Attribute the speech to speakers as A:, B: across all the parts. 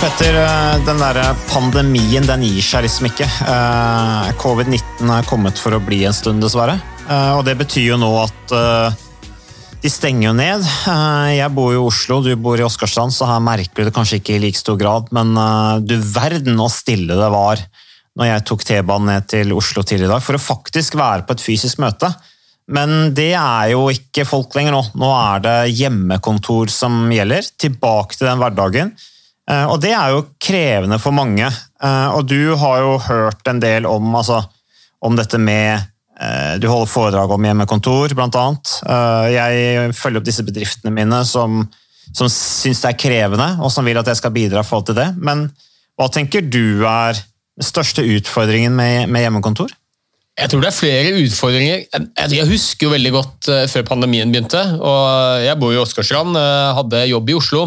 A: Petter, eh, den der pandemien den gir seg liksom ikke. Eh, Covid-19 er kommet for å bli en stund, dessverre. Eh, Og det betyr jo nå at de stenger jo ned. Jeg bor jo i Oslo, du bor i Åsgårdstrand, så her merker du det kanskje ikke i like stor grad, men du verden så stille det var når jeg tok T-banen ned til Oslo tidligere i dag, for å faktisk være på et fysisk møte. Men det er jo ikke folk lenger nå. Nå er det hjemmekontor som gjelder. Tilbake til den hverdagen. Eh, Og det er jo krevende for mange. Eh, Og du har jo hørt en del om, altså, om dette med eh, Du holder foredrag om hjemmekontor. Eh, Jeg følger opp disse bedriftene mine som, som syns det er krevende, og som vil at jeg skal bidra i forhold til det. Men hva tenker du er den største utfordringen med, med hjemmekontor?
B: Jeg tror det er flere utfordringer. Jeg, jeg husker jo veldig godt før pandemien begynte. og Jeg bor i Åsgårdstrand, hadde jobb i Oslo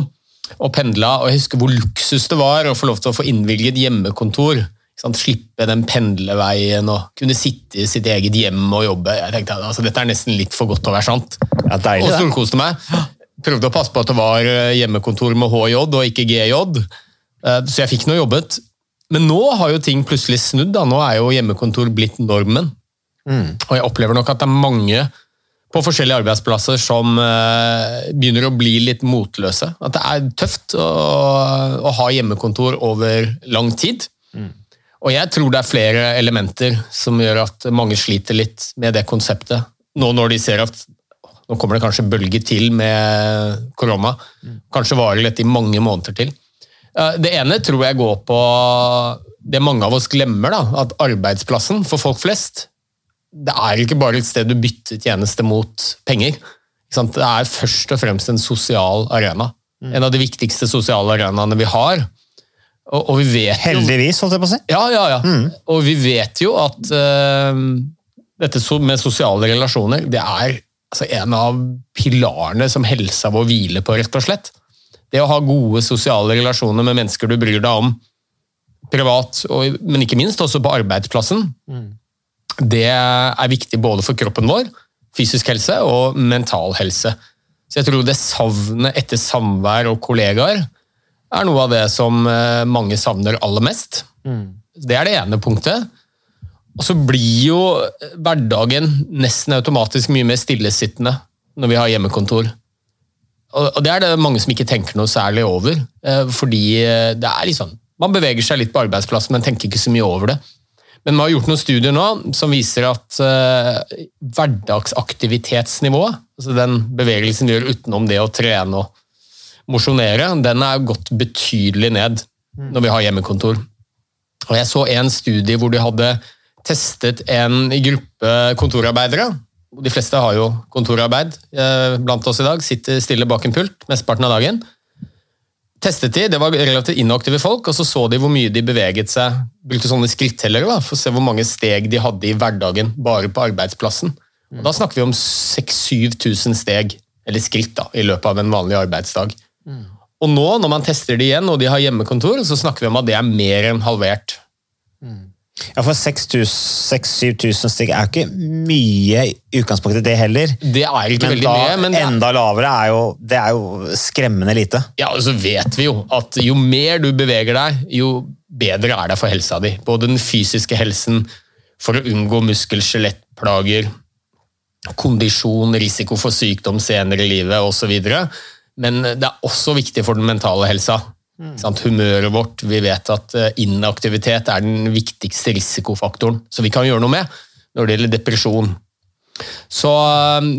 B: og pendla. og Jeg husker hvor luksus det var å få lov til å få innvilget hjemmekontor. Sant? Slippe den pendleveien og kunne sitte i sitt eget hjem og jobbe. Jeg tenkte altså, Dette er nesten litt for godt til å være sant.
A: Ja, deilig,
B: og storkoste meg. Prøvde å passe på at det var eh, hjemmekontor med HJ og ikke GJ. Eh, Så jeg fikk nå jobbet. Men nå har jo ting plutselig snudd. da. Nå er jo hjemmekontor blitt normen. Og jeg opplever nok at det er mange på forskjellige arbeidsplasser som eh, begynner å bli litt motløse. At det er tøft å, å ha hjemmekontor over lang tid. Og jeg tror det er flere elementer som gjør at mange sliter litt med det konseptet. Nå når de ser at nå kommer det kanskje bølger til med korona. Kanskje varer dette i mange måneder til. Eh, Det ene tror jeg går på det mange av oss glemmer, da, at arbeidsplassen for folk flest det er ikke bare et sted du bytter tjeneste mot penger. Det er først og fremst en sosial arena. En av de viktigste sosiale arenaene vi har. Og, og vi vet
A: Heldigvis, holdt jeg på å si.
B: ja, ja, ja. Og vi vet jo at uh, dette med sosiale relasjoner, det er altså, en av pilarene som helsa vår hviler på, rett og slett. Det å ha gode sosiale relasjoner med mennesker du bryr deg om privat, og, men ikke minst også på arbeidsplassen, det er viktig både for kroppen vår, fysisk helse og mental helse. Så jeg tror det savnet etter samvær og kollegaer er noe av det som eh, mange savner aller mest. Det er det ene punktet. Og så blir jo hverdagen nesten automatisk mye mer stillesittende når vi har hjemmekontor. Og det er det mange som ikke tenker noe særlig over. eh, Fordi eh, det er liksom Man beveger seg litt på arbeidsplassen, men tenker ikke så mye over det. Men vi har gjort noen studier nå som viser at eh, hverdagsaktivitetsnivået, altså den bevegelsen vi gjør utenom det å trene og mosjonere, den er gått betydelig ned når vi har hjemmekontor. Og jeg så en studie hvor de hadde testet en gruppe kontorarbeidere. De fleste har jo kontorarbeid eh, blant oss i dag, sitter stille bak en pult mesteparten av dagen. Testet de, Det var relativt inaktive folk, og så så de hvor mye de beveget seg. Brukte sånne skrittellere for å se hvor mange steg de hadde i hverdagen bare på arbeidsplassen. Og da snakker vi om 6000-7000 steg, eller skritt, da, i løpet av en vanlig arbeidsdag. Og nå, når man tester det igjen, og de har hjemmekontor, så snakker vi om at det er mer enn halvert.
A: Ja, for 6000-7000 stykk er jo ikke mye i utgangspunktet, det heller.
B: Det er ikke
A: Men
B: veldig
A: da
B: mye, men enda er,
A: lavere er jo, det er jo skremmende lite.
B: ja, og så vet vi jo at jo mer du beveger deg, jo bedre er det for helsa di. Både den fysiske helsen, for å unngå muskel-skjelettplager, kondisjon, risiko for sykdom senere i livet osv. Men det er også viktig for den mentale helsa. Sant? Humøret vårt. Vi vet at eh, inaktivitet er den viktigste risikofaktoren som vi kan gjøre noe med når det gjelder depresjon. Så eh,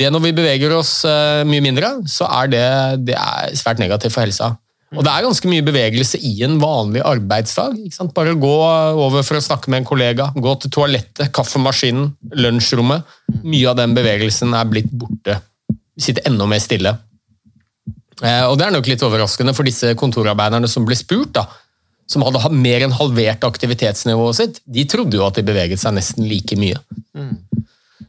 B: det når vi beveger oss eh, mye mindre, så er det, det er svært negativt for helsa. Og det er ganske mye bevegelse i en vanlig arbeidsdag. Bare gå over for å snakke med en kollega, gå til toalettet, kaffemaskinen, lunsjrommet. Mye av den bevegelsen er blitt borte. Vi sitter enda mer stille. Eh, Og det er nok litt overraskende for disse kontorarbeiderne som ble spurt, da, som hadde mer enn halvert aktivitetsnivået sitt. De trodde jo at de beveget seg nesten like mye.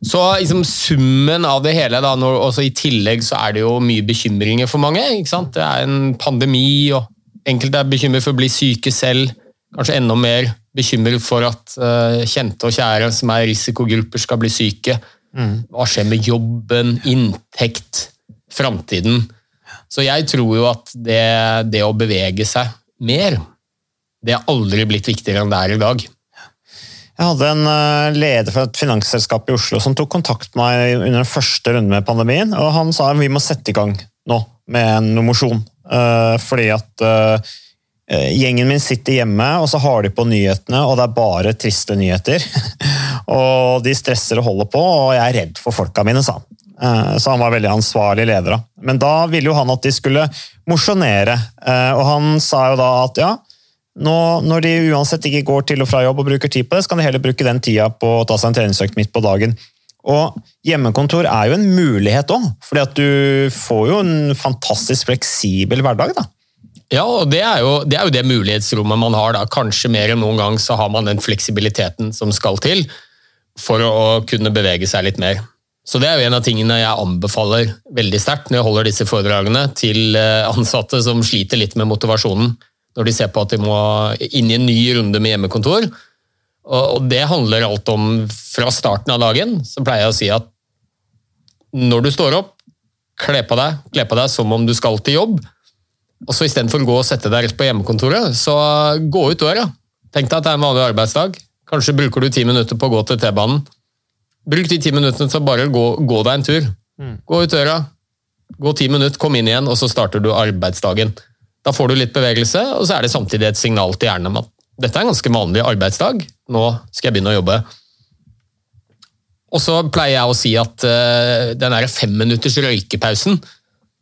B: Så liksom, summen av det hele, da, når, også i tillegg så er det jo mye bekymringer for mange. ikke sant? Det er en pandemi, og enkelte er bekymret for å bli syke selv. Kanskje enda mer bekymret for at uh, kjente og kjære som er risikogrupper skal bli syke. Hva skjer med jobben, inntekt, framtiden? Så jeg tror jo at det, det å bevege seg mer, det har aldri blitt viktigere enn det er i dag.
A: Jeg hadde en eh, leder for et finansselskap i Oslo som tok kontakt med meg under den første runden med pandemien, og han sa vi må sette i gang nå med en mosjon. Eh, fordi at eh, gjengen min sitter hjemme, og så har de på nyhetene, og det er bare triste nyheter. og de stresser og holder på, og jeg er redd for folka mine, sa han. Eh, Så han var veldig ansvarlig leder. Men da ville jo han at de skulle mosjonere, eh, og han sa jo da at ja, nå, når de uansett ikke går til og fra jobb og bruker tid på det, så kan de heller bruke den tida på å ta seg en treningsøkt midt på dagen. Og hjemmekontor er jo en mulighet òg, fordi at du får jo en fantastisk fleksibel hverdag. da.
B: Ja, og det er, jo, det er jo det mulighetsrommet man har. da. Kanskje mer enn noen gang så har man den fleksibiliteten som skal til for å kunne bevege seg litt mer. Så Det er jo en av tingene jeg anbefaler veldig sterkt når jeg holder disse foredragene til eh, ansatte som sliter litt med motivasjonen når de ser på at de må inn i en ny runde med hjemmekontor. Og Det handler alt om fra starten av dagen. Så pleier jeg å si at når du står opp, kle på deg, kle på deg som om du skal til jobb. Og så Istedenfor å gå og sette deg rett på hjemmekontoret, så gå ut døra. Tenk deg at det er en vanlig arbeidsdag. Kanskje bruker du ti minutter på å gå til T-banen. Bruk de ti minuttene til å bare gå, gå deg en tur. Gå ut døra, gå ti minutter, kom inn igjen, og så starter du arbeidsdagen. Da får du litt bevegelse, og så er det samtidig et signal til hjernen om at dette er en ganske vanlig arbeidsdag, nå skal jeg begynne å jobbe. Og så pleier jeg å si at uh, den der femminutters røykepausen,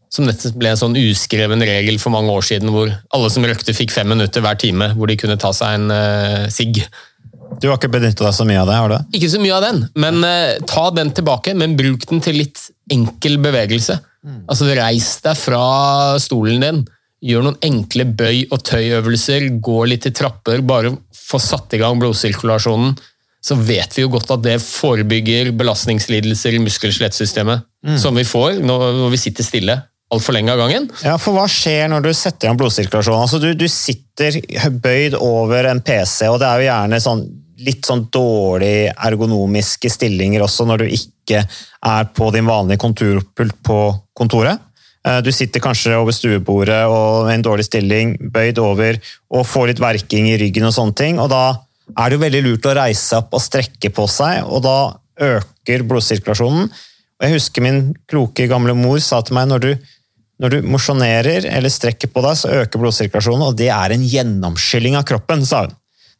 B: som nettopp ble en sånn uskreven regel for mange år siden, hvor alle som røykte fikk fem minutter hver time, hvor de kunne ta seg en uh, sigg.
A: Du har ikke benyttet deg så mye av det, har du?
B: Ikke så mye av den, men uh, ta den tilbake, men bruk den til litt enkel bevegelse. Altså Reis deg fra stolen din, gjør noen enkle bøy- og tøyøvelser, gå litt i trapper, bare få satt i gang blodsirkulasjonen. Så vet vi jo godt at det forebygger belastningslidelser i muskel-skjelettsystemet, som vi får når vi sitter stille altfor lenge av gangen.
A: Ja, for hva skjer når du setter i gang blodsirkulasjonen? Altså, du, du sitter bøyd over en PC, og det er jo gjerne sånn, litt sånn dårlig ergonomiske stillinger også når du ikke er på din vanlige konturpult på kontoret. Eh, Du sitter kanskje over stuebordet og en dårlig stilling, bøyd over, og får litt verking i ryggen og sånne ting, og da er det jo veldig lurt å reise opp og strekke på seg, og da øker blodsirkulasjonen. Og jeg husker min kloke gamle mor sa til meg når du når du mosjonerer eller strekker på deg, så øker blodsirkulasjonen, og det er en gjennomskylling av kroppen, sa hun.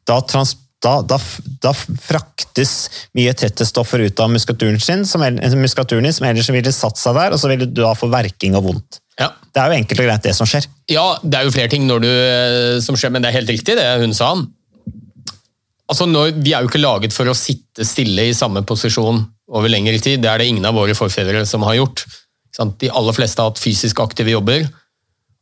A: Da, trans, da, da, da fraktes mye tettestoffer ut av muskulaturen sin, som, muskulaturen din, som ellers ville satt seg der, og så ville du da få verking og vondt.
B: Ja.
A: Det er jo enkelt og greit det som skjer.
B: Ja, det er jo flere ting du, eh, som skjer, men det er helt riktig det hun sa. Altså, når, vi er jo ikke laget for å sitte stille i samme posisjon over lengre tid. Det er det ingen av våre forfedre som har gjort. Sant? De aller fleste har hatt fysisk aktive jobber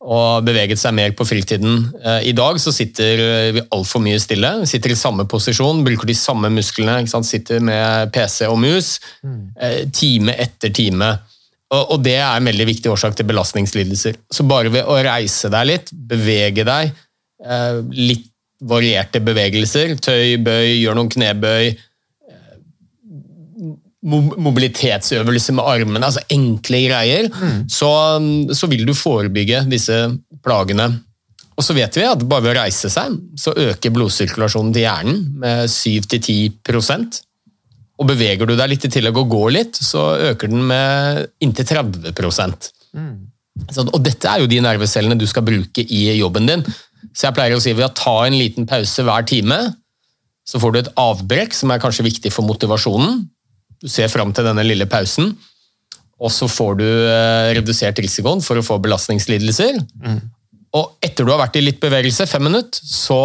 B: og beveget seg mer på fritiden. Eh, I dag så sitter eh, vi altfor mye stille. Vi sitter i samme posisjon, bruker de samme musklene. Sitter med PC og mus eh, time etter time. Og, det er en veldig viktig årsak til belastningslidelser. Så bare ved å reise deg litt, bevege deg, litt varierte bevegelser, tøy, bøy, gjør noen knebøy, mobilitetsøvelse med armene, altså enkle greier, så, så vil du forebygge disse plagene. Og så vet vi at bare ved å reise seg, så øker blodsirkulasjonen til hjernen med 7-10% Og beveger du deg litt i tillegg og går litt, så øker den med inntil 30 så, Og dette er jo de nervecellene du skal bruke i jobben din. Så jeg pleier å si ved å ta en liten pause hver time, så får du et avbrekk som er kanskje viktig for motivasjonen. Du ser fram til denne lille pausen, og så får du eh, redusert risikoen for å få belastningslidelser. Og etter du har vært i litt bevegelse, fem minutter, så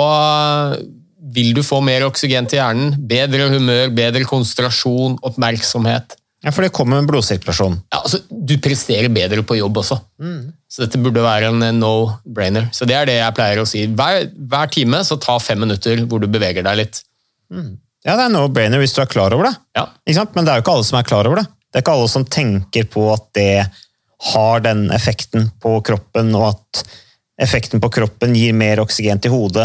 B: vil du få mer oksygen til hjernen, bedre humør, bedre konsentrasjon, oppmerksomhet.
A: Ja, For det kommer med blodsirkulasjon.
B: Ja, altså, du presterer bedre på jobb også. Så dette burde være en no-brainer. Så det er det jeg pleier å si. Hver, hver time så ta fem minutter hvor du beveger deg litt.
A: Ja, det er no-brainer hvis du er klar over det.
B: Ja.
A: Men det er jo ikke alle som er klar over det. Det er ikke alle som tenker på at det har den effekten på kroppen, og at effekten på kroppen gir mer oksygen til hodet,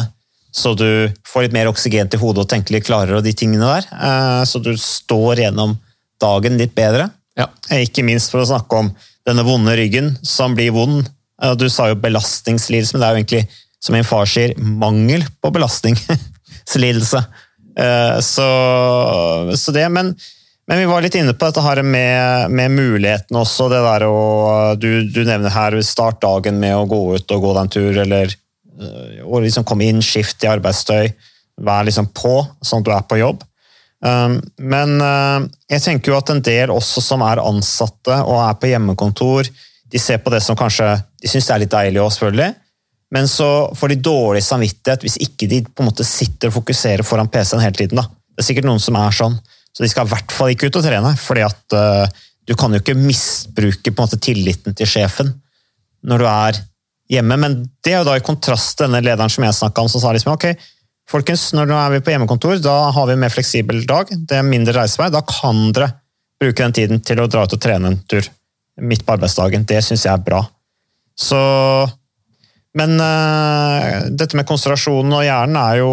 A: så du får litt mer oksygen til hodet og tenker litt klarere og de tingene der. Eh, Så du står gjennom dagen litt bedre.
B: Ja.
A: Eh, Ikke minst for å snakke om denne vonde ryggen som blir vond. Eh, Du sa jo belastningslidelse, men det er jo egentlig, som min far sier, mangel på belastningslidelse. Eh, Så, så det, men, men vi var litt inne på dette her med, med muligheten også. det der å, du, du nevner her start dagen med å gå ut og gå deg en tur, eller eh, å liksom komme inn, skift i arbeidstøy, vær liksom på, sånn at du er på jobb. Um, Men uh, jeg tenker jo at en del også som er ansatte og er på hjemmekontor, de ser på det som kanskje De syns det er litt deilig òg, selvfølgelig, men så får de dårlig samvittighet hvis ikke de på en måte sitter og fokuserer foran PC-en hele tiden. da. Det er sikkert noen som er sånn, så de skal i hvert fall ikke ut og trene. fordi at uh, du kan jo ikke misbruke på en måte tilliten til sjefen når du er hjemme. Men det er jo da i kontrast til denne lederen som jeg snakka om, som sa liksom ok, folkens, når nå er vi på hjemmekontor, da har vi en mer fleksibel dag, det er mindre reisevei, da kan dere bruke den tiden til å dra ut og trene en tur midt på arbeidsdagen. Det syns jeg er bra. Så Men uh, dette med konsentrasjonen og hjernen er jo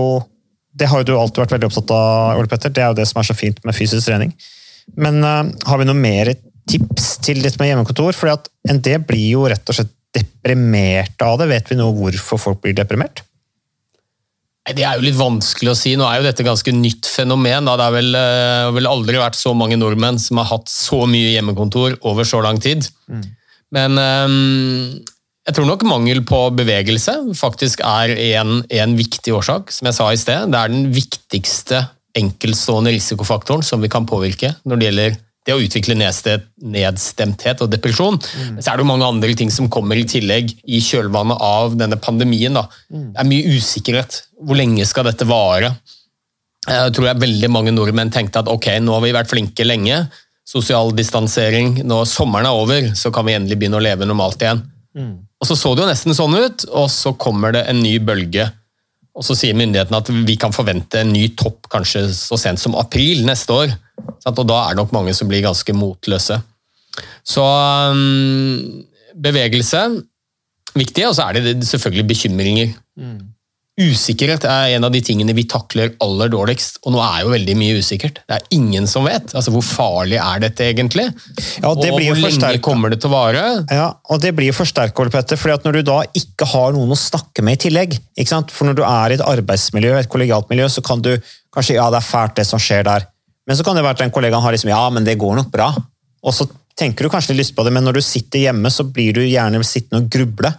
A: Det har jo du alltid vært veldig opptatt av, Ole Petter. Det er jo det som er så fint med fysisk trening. Men uh, har vi noe mer tips til dette med hjemmekontor? Fordi at en del blir jo rett og slett deprimert av det. Vet vi nå hvorfor folk blir deprimert?
B: Det er jo litt vanskelig å si. Nå er jo dette ganske nytt fenomen. Da. Det har vel, eh, vel aldri vært så mange nordmenn som har hatt så mye hjemmekontor over så lang tid. Men eh, jeg tror nok mangel på bevegelse faktisk er en, en viktig årsak. Som jeg sa i sted, det er den viktigste enkeltstående risikofaktoren som vi kan påvirke når det gjelder det å utvikle nedstemthet og depresjon. Men så er det jo mange andre ting som kommer i tillegg i kjølvannet av denne pandemien. Da. Det er mye usikkerhet. Hvor lenge skal dette vare? Jeg tror jeg veldig mange nordmenn tenkte at ok, nå har vi vært flinke lenge. Sosial distansering. Når sommeren er over, så kan vi endelig begynne å leve normalt igjen. Og så så det jo nesten sånn ut, og så kommer det en ny bølge. Og så sier myndighetene at vi kan forvente en ny topp kanskje så sent som april neste år. Og da er det nok mange som blir ganske motløse. Så um, bevegelse viktig, og så er det selvfølgelig bekymringer. Usikkerhet er en av de tingene vi takler aller dårligst, og nå er jo veldig mye usikkert. Det er ingen som vet. Altså, Hvor farlig er dette egentlig?
A: Ja, det
B: og
A: blir jo
B: hvor lenge kommer det til å vare?
A: Ja, og det blir forsterket, Petter, fordi at når du da ikke har noen å snakke med i tillegg, ikke sant? for når du er i et arbeidsmiljø, et kollegialt miljø, så kan du kanskje, ja, det er fælt det som skjer der, men så kan det være at den kollegaen har liksom, ja, men det går nok bra, og så tenker du kanskje litt lyst på det, men når du sitter hjemme, så blir du gjerne sittende og gruble,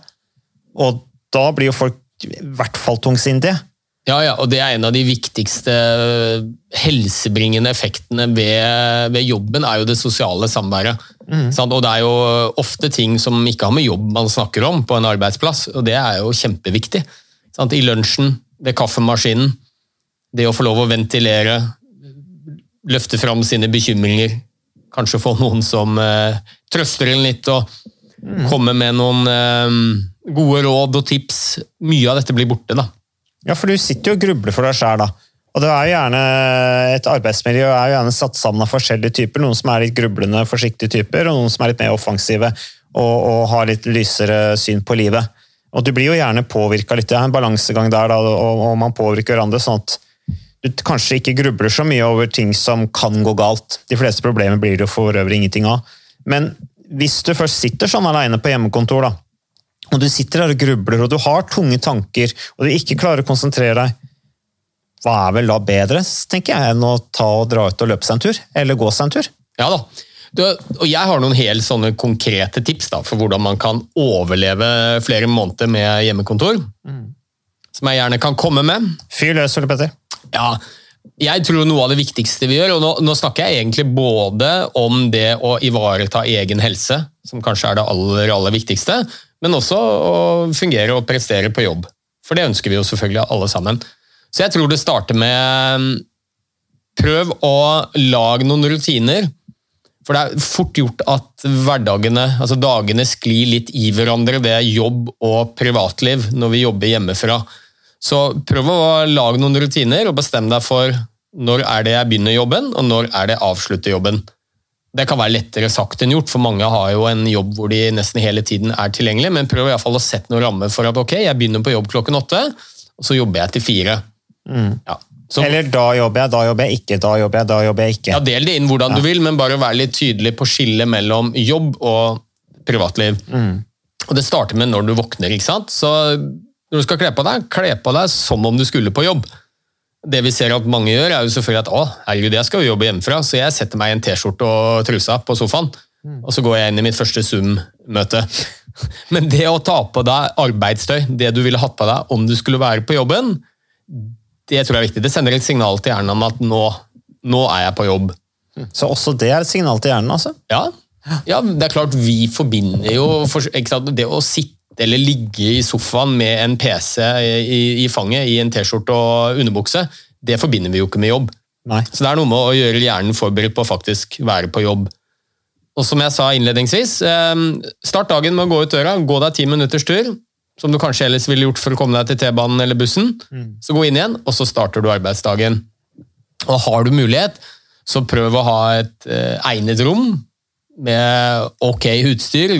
A: og da blir jo folk i hvert fall tungsindige.
B: Ja, ja, og det er en av de viktigste helsebringende effektene ved, ved jobben, er jo det sosiale samværet. Sant? Og det er jo ofte ting som ikke har med jobb man snakker om på en arbeidsplass, og det er jo kjempeviktig. Sant? I lunsjen, ved kaffemaskinen, det å få lov å ventilere, løfte fram sine bekymringer, kanskje få noen som eh, trøster en litt og kommer med noen eh, gode råd og tips. Mye av dette blir borte, da.
A: Ja, for du sitter jo og grubler for deg sjæl, da. Og det er jo gjerne, Et arbeidsmiljø er jo gjerne satt sammen av forskjellige typer. Noen som er litt grublende, forsiktige typer, og noen som er litt mer offensive og, og har litt lysere syn på livet. Og Du blir jo gjerne påvirka litt. Det er en balansegang der, da, og, og man påvirker hverandre. sånn at du kanskje ikke grubler så mye over ting som kan gå galt. De fleste problemer blir det jo for øvrig ingenting av. Men hvis du først sitter sånn aleine på hjemmekontor, da, og du sitter der og grubler, og du har tunge tanker, og du ikke klarer å konsentrere deg, hva er vel da bedre, tenker jeg, enn å ta og dra ut og løpe seg en tur? Eller gå seg en tur?
B: Ja da. Du, og jeg har noen helt sånne konkrete tips da, for hvordan man kan overleve flere måneder med hjemmekontor. Som jeg gjerne kan komme med.
A: Fyr løs, Ole Petter.
B: Ja, jeg tror noe av det viktigste vi gjør, og nå, nå, snakker jeg egentlig både om det å ivareta egen helse, som kanskje er det aller, aller viktigste, men også å fungere og prestere på jobb. For det ønsker vi jo selvfølgelig alle sammen. Så jeg tror det starter med prøv å lage noen rutiner. For det er fort gjort at hverdagene, altså dagene sklir litt i hverandre ved jobb og privatliv når vi jobber hjemmefra. Så prøv å lage noen rutiner og bestem deg for når er det jeg begynner jobben, og når er det jeg avslutter jobben. Det kan være lettere sagt enn gjort, for mange har jo en jobb hvor de nesten hele tiden er tilgjengelig, men prøv i hvert fall å sette noen rammer for at ok, jeg begynner på jobb klokken åtte, og så jobber jeg til fire.
A: Mm.
B: Ja. Så,
A: Eller da jobber jeg, da jobber jeg ikke, da jobber jeg, da jobber jeg ikke.
B: ja, Del det inn hvordan
A: Ja.
B: du vil, men bare vær litt tydelig på skillet mellom jobb og privatliv.
A: Mm.
B: Og Det starter med når du våkner. ikke sant? Så Når du skal kle på deg, kle på deg som om du skulle på jobb. Det vi ser at mange gjør, er jo selvfølgelig at å, herregud, jeg skal jo jobbe hjemmefra, så jeg setter meg i en T-skjorte og trusa på sofaen, og så går jeg inn i mitt første Zoom-møte. Men det å ta på deg arbeidstøy, det du ville hatt på deg om du skulle være på jobben, det tror jeg er viktig. Det sender et signal til hjernen om at nå, nå er jeg på jobb.
A: Så også det er et signal til hjernen, altså?
B: Ja, ja det er klart vi forbinder jo for, det å sitte eller ligge i sofaen med en PC i, i fanget i en T-skjorte og underbukse, det forbinder vi jo ikke med jobb.
A: Nei.
B: Så det er noe med å gjøre hjernen forberedt på å faktisk være på jobb. Og som jeg sa innledningsvis, eh, start dagen med å gå ut døra, gå deg ti minutters tur, som du kanskje ellers ville gjort for å komme deg til T-banen eller bussen. Så gå inn igjen, og så starter du arbeidsdagen. Og har du mulighet, så prøv å ha et eh, egnet rom med ok utstyr.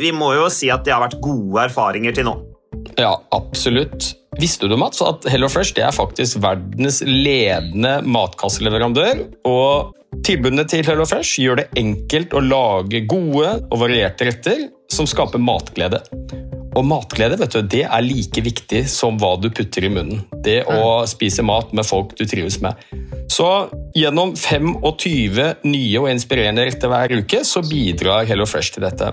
A: vi må jo si at det har vært gode erfaringer til nå.
B: Ja, absolutt. Visste du, Mats, at HelloFresh det er faktisk verdens ledende matkasseleverandør? Og tilbudene til HelloFresh gjør det enkelt å lage gode og varierte retter som skaper matglede. Og matglede vet du, det er like viktig som hva du putter i munnen. Det å spise mat med folk du trives med. Så gjennom 25 nye og inspirerende retter hver uke så bidrar HelloFresh til dette.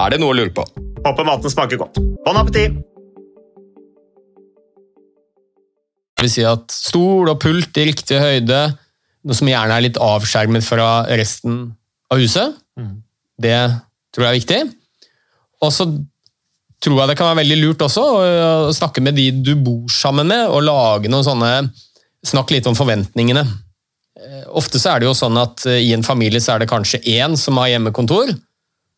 C: Er det noe å lure på?
A: Håper maten smaker godt. Bon appétit!
B: Det vil si at stol og pult i riktig høyde, noe som gjerne er litt avskjermet fra resten av huset. Det tror jeg er viktig. Og så tror jeg det kan være veldig lurt også å snakke med de du bor sammen med, og lage noen sånne Snakk litt om forventningene. Eh, Ofte så er det jo sånn at eh, i en familie så er det kanskje én som har hjemmekontor,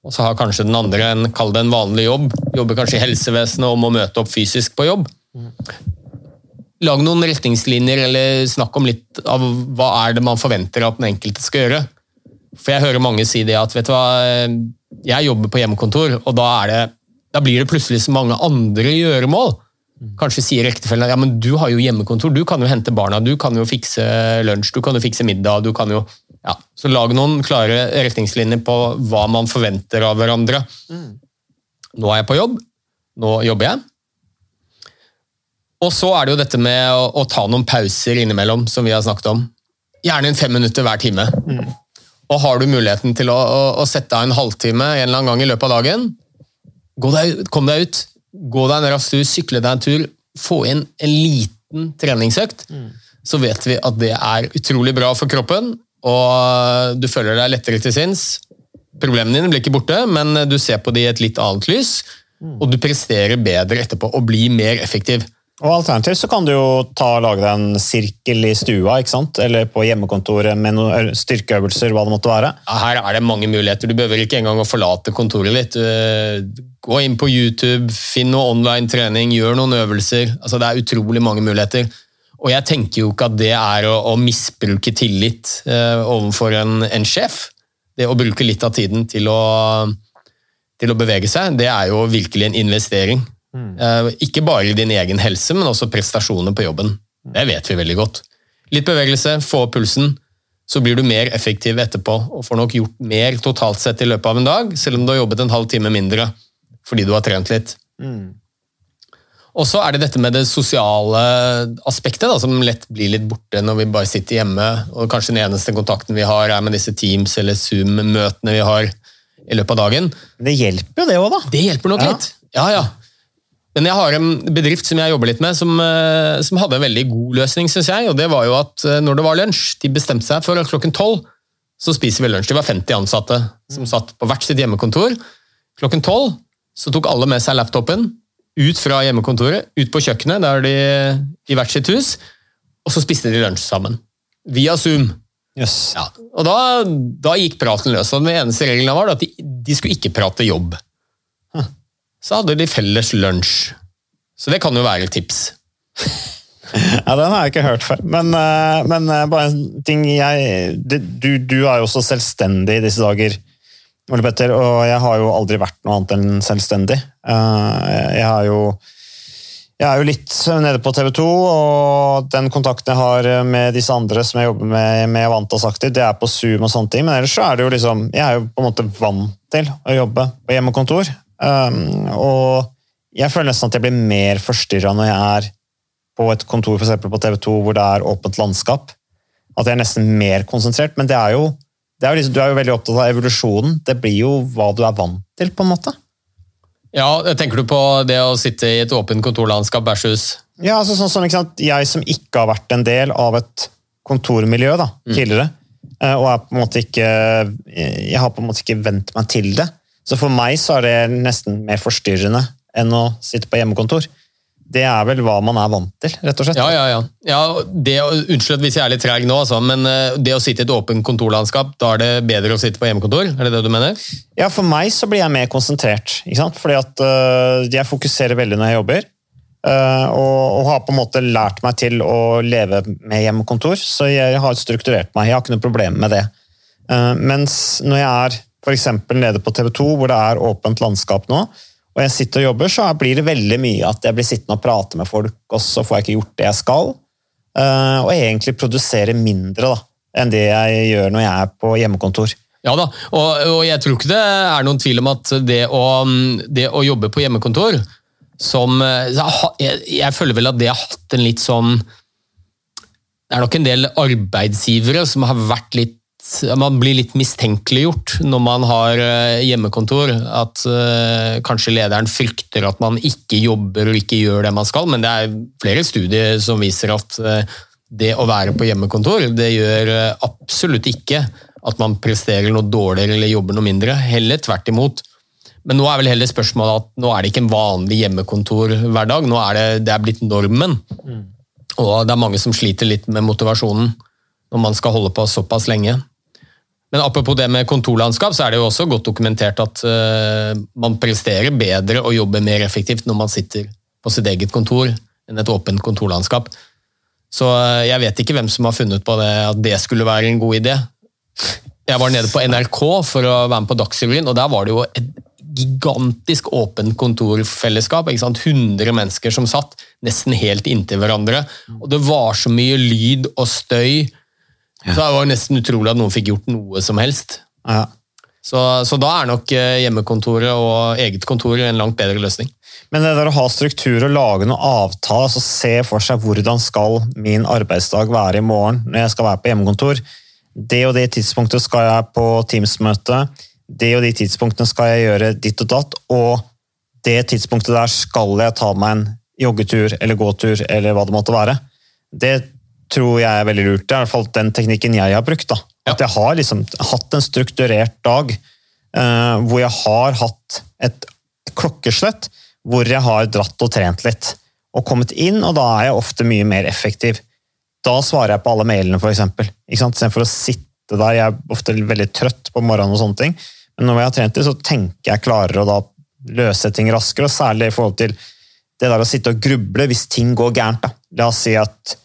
B: og så har kanskje den andre en, kall det en vanlig jobb, jobber kanskje i helsevesenet og må møte opp fysisk på jobb. Lag noen retningslinjer, eller snakk om litt av hva er det man forventer at den enkelte skal gjøre. For jeg hører mange si det at vet du hva, jeg jobber på hjemmekontor, og da, det, da blir det plutselig så mange andre gjøremål. Kanskje sier ektefellen ja, men du har jo hjemmekontor, du kan jo hente barna, du kan jo fikse lunsj, du kan jo fikse middag. du kan jo... Ja, så lag noen klare retningslinjer på hva man forventer av hverandre. Nå er jeg på jobb, nå jobber jeg. Og så er det jo dette med å, å ta noen pauser innimellom, som vi har snakket om. Gjerne en fem minutter hver time. Og har du muligheten til å, å, å sette av en halvtime en eller annen gang i løpet av dagen, gå deg, kom deg ut. Gå deg en rask tur, sykle deg en tur, få inn en liten treningsøkt. Så vet vi at det er utrolig bra for kroppen, og du føler deg lettere til sinns. Problemene dine blir ikke borte, men du ser på det i et litt annet lys, og du presterer bedre etterpå og blir mer effektiv.
A: Og Alternativt så kan du jo ta og lage deg en sirkel i stua, ikke sant? eller på hjemmekontoret med noen styrkeøvelser, hva det måtte være.
B: Ja, Her er det mange muligheter. Du behøver ikke engang å forlate kontoret ditt. Eh, Gå inn på YouTube, finn noe online trening, gjør noen øvelser. Altså, det er utrolig mange muligheter. Og jeg tenker jo ikke at det er å, å misbruke tillit eh, overfor en, en sjef. Det å bruke litt av tiden til å, til å bevege seg, det er jo virkelig en investering. Eh, ikke bare i din egen helse, men også prestasjoner på jobben. Det vet vi veldig godt. Litt bevegelse, få opp pulsen, så blir du mer effektiv etterpå og får nok gjort mer totalt sett i løpet av en dag, selv om du har jobbet en halv time mindre fordi du har trent litt. Og så er det dette med det sosiale aspektet, da, som lett blir litt borte når vi bare sitter hjemme, og kanskje den eneste kontakten vi har er med disse Teams- eller Zoom-møtene vi har i løpet av dagen.
A: Det hjelper jo det òg, da.
B: Det hjelper nok
A: Ja.
B: litt. Ja, ja. Men jeg har en bedrift som jeg jobber litt med, som, eh, som hadde en veldig god løsning, syns jeg. Og det var jo at eh, når det var lunsj, de bestemte seg for at klokken tolv så spiser vi lunsj. De var 50 ansatte som satt på hvert sitt hjemmekontor. Klokken tolv så tok alle med seg laptopen ut fra hjemmekontoret, ut på kjøkkenet, der de i hvert sitt hus, og så spiste de lunsj sammen. Via Zoom.
A: Yes.
B: Ja, og da, da gikk praten løs. og Den eneste regelen var at de, de skulle ikke prate jobb. Så hadde de felles lunsj. Så det kan jo være et tips.
A: Ja, Den har jeg ikke hørt før. Men, eh, men eh, bare en ting jeg, du, du er jo også selvstendig i disse dager, Ole Petter, og jeg har jo aldri vært noe annet enn selvstendig. Eh, Jeg har jo jeg er jo litt nede på TV 2, og den kontakten jeg har med disse andre som jeg jobber med, med Vantas aktivt, det er på Zoom og sånne ting. Men ellers så er det jo liksom Jeg er jo på en måte vant til å jobbe på hjemmekontor. Um, og jeg føler nesten at jeg blir mer forstyrra når jeg er på et kontor for eksempel på TV 2 hvor det er åpent landskap. At jeg er nesten mer konsentrert. Men det er jo, er jo liksom, du er jo veldig opptatt av evolusjonen. Det blir jo hva du er vant til, på en måte.
B: Ja, Tenker du på det å sitte i et åpent kontorlandskap versus
A: Ja, altså sånn som sant, Jeg som ikke har vært en del av et kontormiljø da, tidligere, eh, og er på en måte ikke, jeg har på en måte ikke vent meg til det. Så for meg så er det nesten mer forstyrrende enn å sitte på hjemmekontor. Det er vel hva man er vant til, rett og slett.
B: Ja, ja, ja. ja det, unnskyld hvis jeg er litt treg nå, altså, men eh, det å sitte i et åpent kontorlandskap, da er det bedre å sitte på hjemmekontor? Er det det du mener?
A: Ja, for meg så blir jeg mer konsentrert. Ikke sant? Fordi at uh, jeg fokuserer veldig når jeg jobber. Uh, og, og har på en måte lært meg til å leve med hjemmekontor. Så jeg har strukturert meg. Jeg har ikke noe problem med det. Uh, mens når jeg er F.eks. nede på TV 2, hvor det er åpent landskap nå, og jeg sitter og jobber, så blir det veldig mye at jeg blir sittende og prate med folk, og så får jeg ikke gjort det jeg skal. Eh, og egentlig produsere mindre da, enn det jeg gjør når jeg er på hjemmekontor.
B: Ja da, og, og jeg tror ikke det er noen tvil om at det å, det å jobbe på hjemmekontor som jeg, jeg føler vel at det har hatt en litt sånn Det er nok en del arbeidsgivere som har vært litt man blir litt mistenkeliggjort når man har eh, hjemmekontor. At uh, kanskje lederen frykter at man ikke jobber og ikke gjør det man skal, men det er flere studier som viser at uh, det å være på hjemmekontor, det gjør absolutt ikke at man presterer noe dårligere eller jobber noe mindre. Heller tvert imot. Men nå er vel heller spørsmålet at nå er det ikke en vanlig hjemmekontorhverdag, nå er det, det er blitt normen. Mm. Og det er mange som sliter litt med motivasjonen når man skal holde på såpass lenge. Men apropos det med kontorlandskap, så er det jo også godt dokumentert at uh, man presterer bedre og jobber mer effektivt når man sitter på sitt eget kontor enn et åpent kontorlandskap. Så uh, jeg vet ikke hvem som har funnet på det, at det skulle være en god idé. Jeg var nede på NRK for å være med på Dagsrevyen, og der var det jo et gigantisk åpent kontorfellesskap. 100 mennesker som satt nesten helt inntil hverandre. Og det var så mye lyd og støy. Så det var nesten utrolig at noen fikk gjort noe som helst.
A: Ja.
B: Så, så, da er nok eh, hjemmekontoret og eget kontor en langt bedre løsning.
A: Men det der å ha struktur og lage noen avtale, altså se for seg hvordan skal min arbeidsdag være i morgen når jeg skal være på hjemmekontor. Det og det tidspunktet skal jeg på Teams-møte det og de tidspunktene skal jeg gjøre ditt og datt, og det tidspunktet der skal jeg ta meg en joggetur eller gåtur eller hva det måtte være. Det tror jeg er veldig lurt. Det er i hvert fall den teknikken jeg har brukt. da. At jeg har liksom hatt en strukturert dag uh, hvor jeg har hatt et klokkeslett hvor jeg har dratt og trent litt. Og kommet inn, og da er jeg ofte mye mer effektiv. Da svarer jeg på alle mailene, f.eks. Istedenfor å sitte der. Jeg er ofte veldig trøtt på morgenen, og sånne ting. Men når jeg har trent det, så tenker jeg klarere å da løse ting raskere, og særlig i forhold til det der å sitte og gruble hvis ting går gærent. Da. La oss si at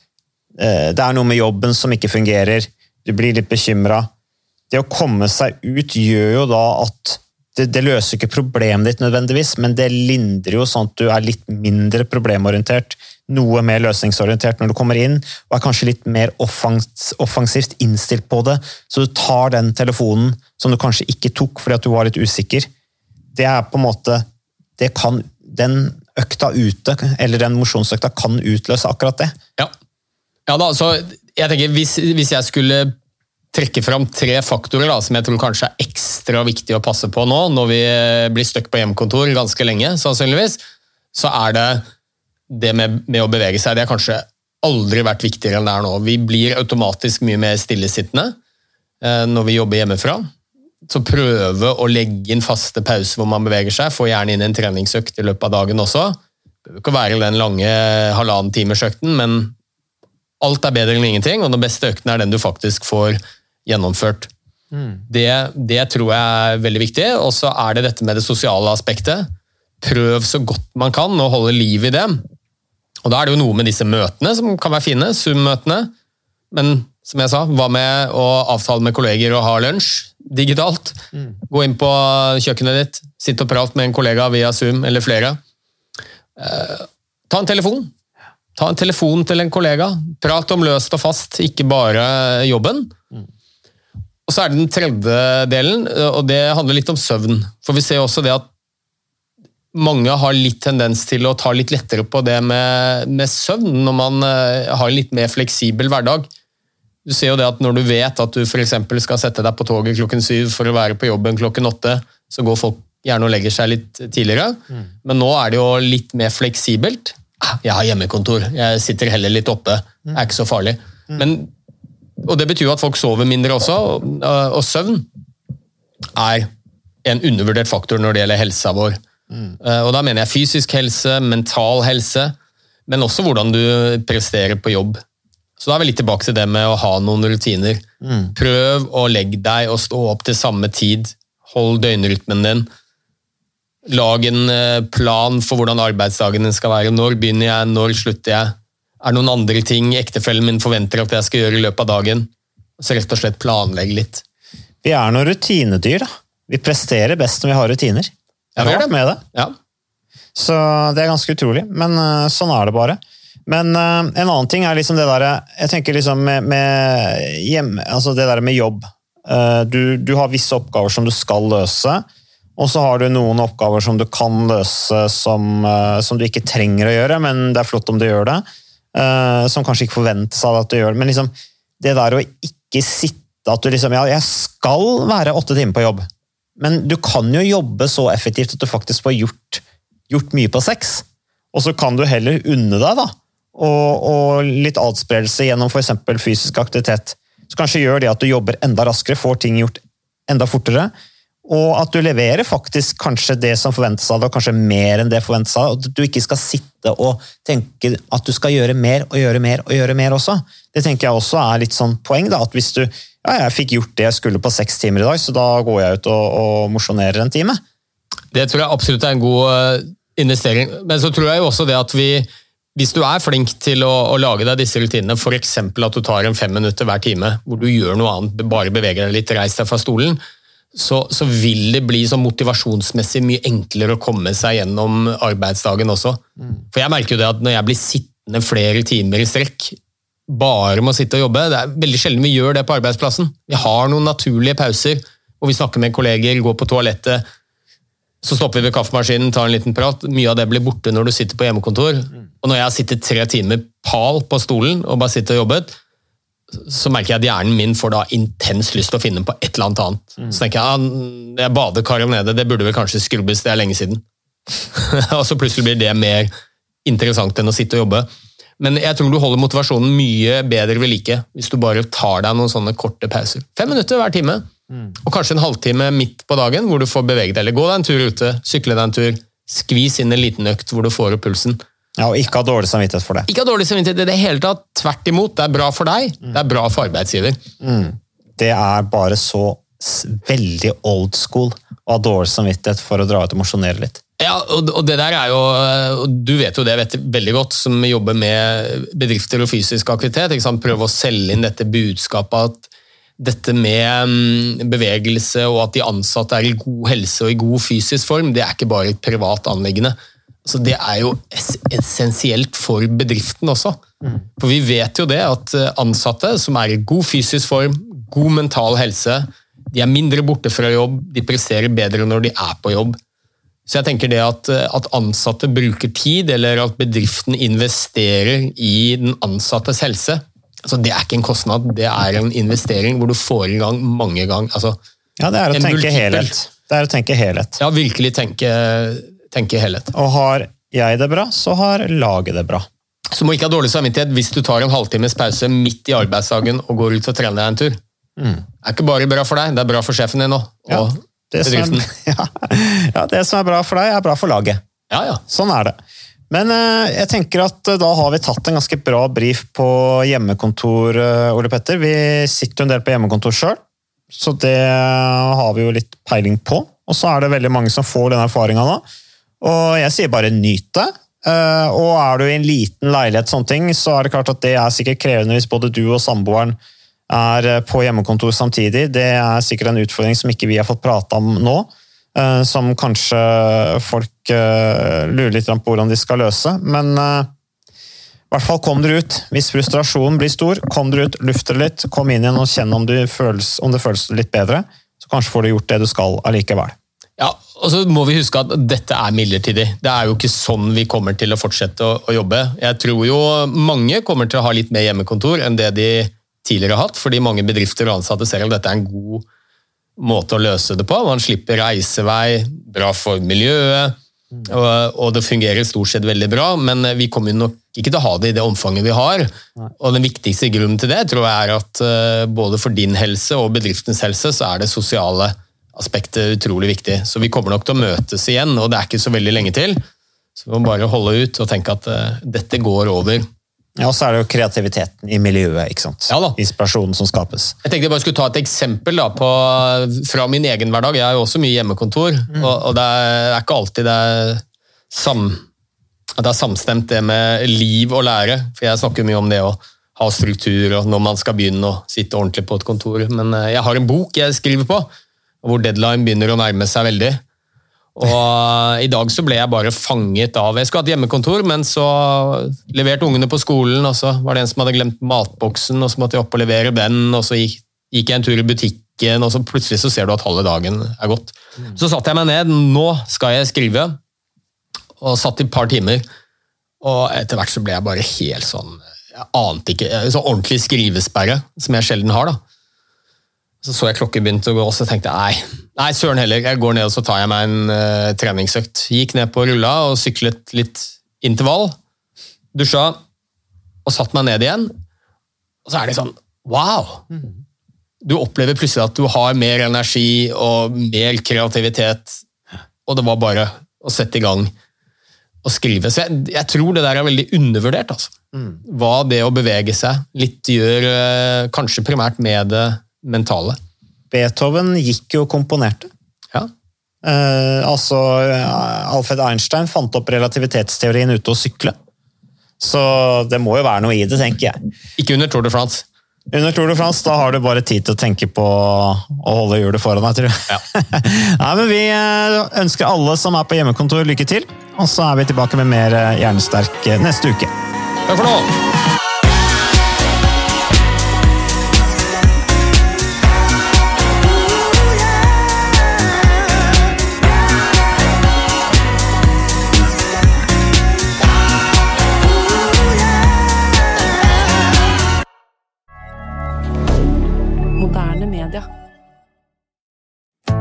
A: det er noe med jobben som ikke fungerer, du blir litt bekymra. Det å komme seg ut gjør jo da at det, det, løser ikke problemet ditt nødvendigvis, men det lindrer jo sånn at du er litt mindre problemorientert noe mer løsningsorientert når du kommer inn, og er kanskje litt mer offensivt innstilt på det. Så du tar den telefonen som du kanskje ikke tok fordi at du var litt usikker. Det er på en måte det kan, Den økta ute, eller den mosjonsøkta, kan utløse akkurat det.
B: Ja, ja da, så jeg tenker hvis, hvis jeg skulle trekke fram tre faktorer da, som jeg tror kanskje er ekstra viktig å passe på nå, når vi blir stuck på hjemmekontor ganske lenge, sannsynligvis, så er det det med, med, å bevege seg det har kanskje aldri vært viktigere enn det er nå. Vi blir automatisk mye mer stillesittende eh, når vi jobber hjemmefra. Så prøve å legge inn faste pauser hvor man beveger seg. Få gjerne inn en treningsøkt i løpet av dagen også. Det behøver ikke være den lange halvannen timers-økten, men alt er bedre enn ingenting, og den beste økten er den du faktisk får gjennomført. Mm. Det, det, tror jeg er veldig viktig. Og så er det dette med det sosiale aspektet. Prøv så godt man kan å holde liv i det. Og Da er det jo noe med disse møtene som kan være fine, Zoom-møtene. Men som jeg sa, hva med å avtale med kolleger og ha lunsj digitalt? Mm. Gå inn på kjøkkenet ditt, sitt og prate med en kollega via Zoom eller flere. Eh, ta en telefon. Ta en telefon til en kollega. Prat om løst og fast, ikke bare jobben. Og Så er det den tredje delen, og det handler litt om søvn. For Vi ser også det at mange har litt tendens til å ta litt lettere på det med, med søvn når man uh, har en litt mer fleksibel hverdag. Du ser jo det at Når du vet at du for skal sette deg på toget klokken syv for å være på jobben klokken åtte, så går folk gjerne og legger seg litt tidligere. Mm. Men nå er det jo litt mer fleksibelt. Jeg har hjemmekontor, jeg sitter heller litt oppe. Det er ikke så farlig. Men, og Det betyr jo at folk sover mindre også, og, og søvn er en undervurdert faktor når det gjelder helsa vår. Mm. Og Da mener jeg fysisk helse, mental helse, men også hvordan du presterer på jobb. Så da er vi litt tilbake til det med å ha noen rutiner. Mm. Prøv å legge deg og stå opp til samme tid. Hold døgnrytmen din. Lag en eh, plan for hvordan arbeidsdagen skal være. Når begynner jeg, når slutter jeg? Er det noen andre ting ektefellen min forventer at jeg skal gjøre i løpet av dagen? Så rett og slett planlegge litt.
A: Vi er noen rutinedyr, da. Vi presterer best når vi har rutiner.
B: Jeg
A: har
B: det.
A: med det.
B: Ja.
A: Så det er ganske utrolig, men eh, sånn er det bare. Men eh, en annen ting er liksom det derre Jeg tenker liksom med, med hjem, altså det der med jobb. Du, du har visse oppgaver som du skal løse, og så har du noen oppgaver som du kan løse som, eh, som du ikke trenger å gjøre, men det er flott om du gjør det. eh, som kanskje ikke forventes av at du gjør det. Men liksom, det der å ikke sitte at du liksom Ja, jeg skal være åtte timer på jobb, men du kan jo jobbe så effektivt at du faktisk får gjort gjort mye på sex. Og så kan du heller unne deg, da. Og, og litt adspredelse gjennom f.eks. fysisk aktivitet. Så kanskje gjør det at du jobber enda raskere, får ting gjort enda fortere. Og at du leverer faktisk kanskje det som forventes av deg, og kanskje mer enn det forventes av deg. Og at du ikke skal sitte og tenke at du skal gjøre mer og gjøre mer og gjøre mer også. Det tenker jeg også er litt sånn poeng. da, at hvis du ja, jeg fikk gjort det jeg skulle på seks timer i dag, så da går jeg ut og, og mosjonerer en time.
B: Det tror jeg absolutt er en god eh, investering. Men så tror jeg jo også det at vi hvis du er flink til å, å lage deg disse rutinene, f.eks. at du tar en fem minutter hver time hvor du gjør noe annet, bare beveger deg litt, reis deg fra stolen, så, så vil det bli sånn motivasjonsmessig mye enklere å komme seg gjennom arbeidsdagen også. For jeg merker jo det at når jeg blir sittende flere timer i strekk, bare med å sitte og jobbe, det er veldig sjelden vi gjør det på arbeidsplassen. Vi har noen naturlige pauser, hvor vi snakker med kolleger, går på toalettet, så stopper vi ved kaffemaskinen, tar en liten prat. Mye av det blir borte når du sitter på hjemmekontor. Og når jeg har sittet tre timer pal på stolen og bare sitter og jobbet, så merker jeg at hjernen min får da intens lyst til å finne på et eller annet annet. Så tenker jeg ja, bader badekaret nede, det burde vel kanskje skrubbes, det er lenge siden. og så plutselig blir det mer interessant enn å sitte og jobbe. Men jeg tror du holder motivasjonen mye bedre ved like hvis du bare tar deg noen sånne korte pauser. Fem minutter hver time. Og kanskje en halvtime midt på dagen hvor du får beveget deg. Eller gå deg en tur ute, sykle deg en tur, skvis inn en liten økt hvor du får opp pulsen.
A: Ja, Og ikke ha dårlig samvittighet for det.
B: Ikke ha dårlig samvittighet i det hele tatt. Tvert imot. Det er bra for deg, det er bra for arbeidsgiver.
A: Det er bare så veldig old school å ha dårlig samvittighet for å dra ut og mosjonere litt.
B: Ja, og og det der er jo, du vet jo det vet veldig godt, som jobber med bedrifter og fysisk aktivitet. Ikke sant? Prøve å selge inn dette budskapet at dette med mm, bevegelse og at de ansatte er i god helse og i god fysisk form, det er ikke bare et privat anliggende. Så det er jo ess- essensielt for bedriften også. For vi vet jo det at eh, ansatte som er i god fysisk form, god mental helse, de er mindre borte fra jobb, de presterer bedre når de er på jobb. Så jeg tenker det at, eh, at ansatte bruker tid, eller at bedriften investerer i den ansattes helse, altså det er ikke en kostnad, det er en investering hvor du får i gang mange ganger. Altså,
A: Ja, det er å tenke
B: multiple.
A: helhet. Det er å tenke helhet.
B: ja, virkelig tenke, tenke helhet.
A: Og har jeg det bra, så har laget det bra.
B: Så må ikke ha dårlig samvittighet hvis du tar en halvtimes pause midt i arbeidsdagen og går ut og trener deg en tur. Det er ikke bare bra for deg, det er bra for sjefen din òg.
A: Ja, Det som, er, ja, ja, det som er bra for deg, er bra for laget.
B: Ja, ja.
A: Sånn er det. Men eh, jeg tenker at eh, da har vi tatt en ganske bra brief på hjemmekontor, Ole Petter. Vi sitter jo en del på hjemmekontor sjøl, så det har vi jo litt peiling på. Og så er det veldig mange som får den erfaringa nå. Og jeg sier bare nyt det. Eh, Og er du i en liten leilighet, sånne ting, så er det klart at det er sikkert krevende hvis både du og samboeren er eh, på hjemmekontor samtidig. Det er sikkert en utfordring som ikke vi har fått prata om nå. eh, Som kanskje folk lurer litt på hvordan de skal løse. Men i hvert fall kom dere ut. Hvis frustrasjonen blir stor, kom dere ut, luft dere litt, kom inn igjen og kjenn om, om det føles litt bedre. Så kanskje får du gjort det du skal allikevel.
B: Ja, og så må vi huske at dette er midlertidig. Det er jo ikke sånn vi kommer til å fortsette å, å jobbe. Jeg tror jo mange kommer til å ha litt mer hjemmekontor enn det de tidligere har hatt, fordi mange bedrifter og ansatte ser at dette er en god måte å løse det på. Man slipper reisevei, bra for miljøet, og, og det fungerer stort sett veldig bra, men vi kommer jo nok ikke til å ha det i det omfanget vi har. Og den viktigste grunnen til det tror jeg er at eh, både for din helse og bedriftens helse så er det sosiale aspektet utrolig viktig. Så vi kommer nok til å møtes igjen, og det er ikke så veldig lenge til. Så vi må bare holde ut og tenke at uh, dette går over.
A: Ja, Og så er det jo kreativiteten i miljøet. ikke sant?
B: Ja da.
A: Inspirasjonen som skapes.
B: Jeg tenkte jeg bare skulle ta et eksempel da, på, fra min egen hverdag. Jeg har jo også mye hjemmekontor, og, og det er ikke alltid det er, sam, det er samstemt det med liv og lære. For jeg snakker mye om det å ha struktur og når man skal begynne å sitte ordentlig på et kontor. Men eh, jeg har en bok jeg skriver på, hvor deadline begynner å nærme seg veldig. Og I dag så ble jeg bare fanget av Jeg skulle hatt hjemmekontor, men så leverte ungene på skolen, og så var det en som hadde glemt matboksen, og så måtte jeg opp og levere den, og så gikk, gikk jeg en tur i butikken, og så plutselig så ser du at halve dagen er gått. Så satte jeg meg ned. Nå skal jeg skrive. Og satt i et par timer. Og etter hvert så ble jeg bare helt sånn Jeg ante ikke Så ordentlig skrivesperre, som jeg sjelden har, da. Så så jeg klokken begynte å gå, og så tenkte jeg nei, nei søren heller, jeg går ned og så tar jeg meg en uh, treningsøkt. Gikk ned på rulla og syklet litt intervall. Dusja og satt meg ned igjen. Og så er det sånn wow! Du opplever plutselig at du har mer energi og mer kreativitet, og det var bare å sette i gang og skrive. Så jeg, jeg tror det der er veldig undervurdert. Altså. Hva det å bevege seg litt gjør, uh, kanskje primært med det mentale.
A: Beethoven gikk jo og komponerte.
B: Ja.
A: Eh, altså, Alfred Einstein fant opp relativitetsteorien ute og sykle. Så det må jo være noe i det, tenker jeg.
B: Ikke under Tour de France.
A: Under Tour de France da har du bare tid til å tenke på å holde hjulet foran deg, tror jeg.
B: Ja.
A: Nei, men Vi eh, ønsker alle som er på hjemmekontor, lykke til. Og så er vi tilbake med mer eh, Hjernesterk neste uke.
B: Takk for nå!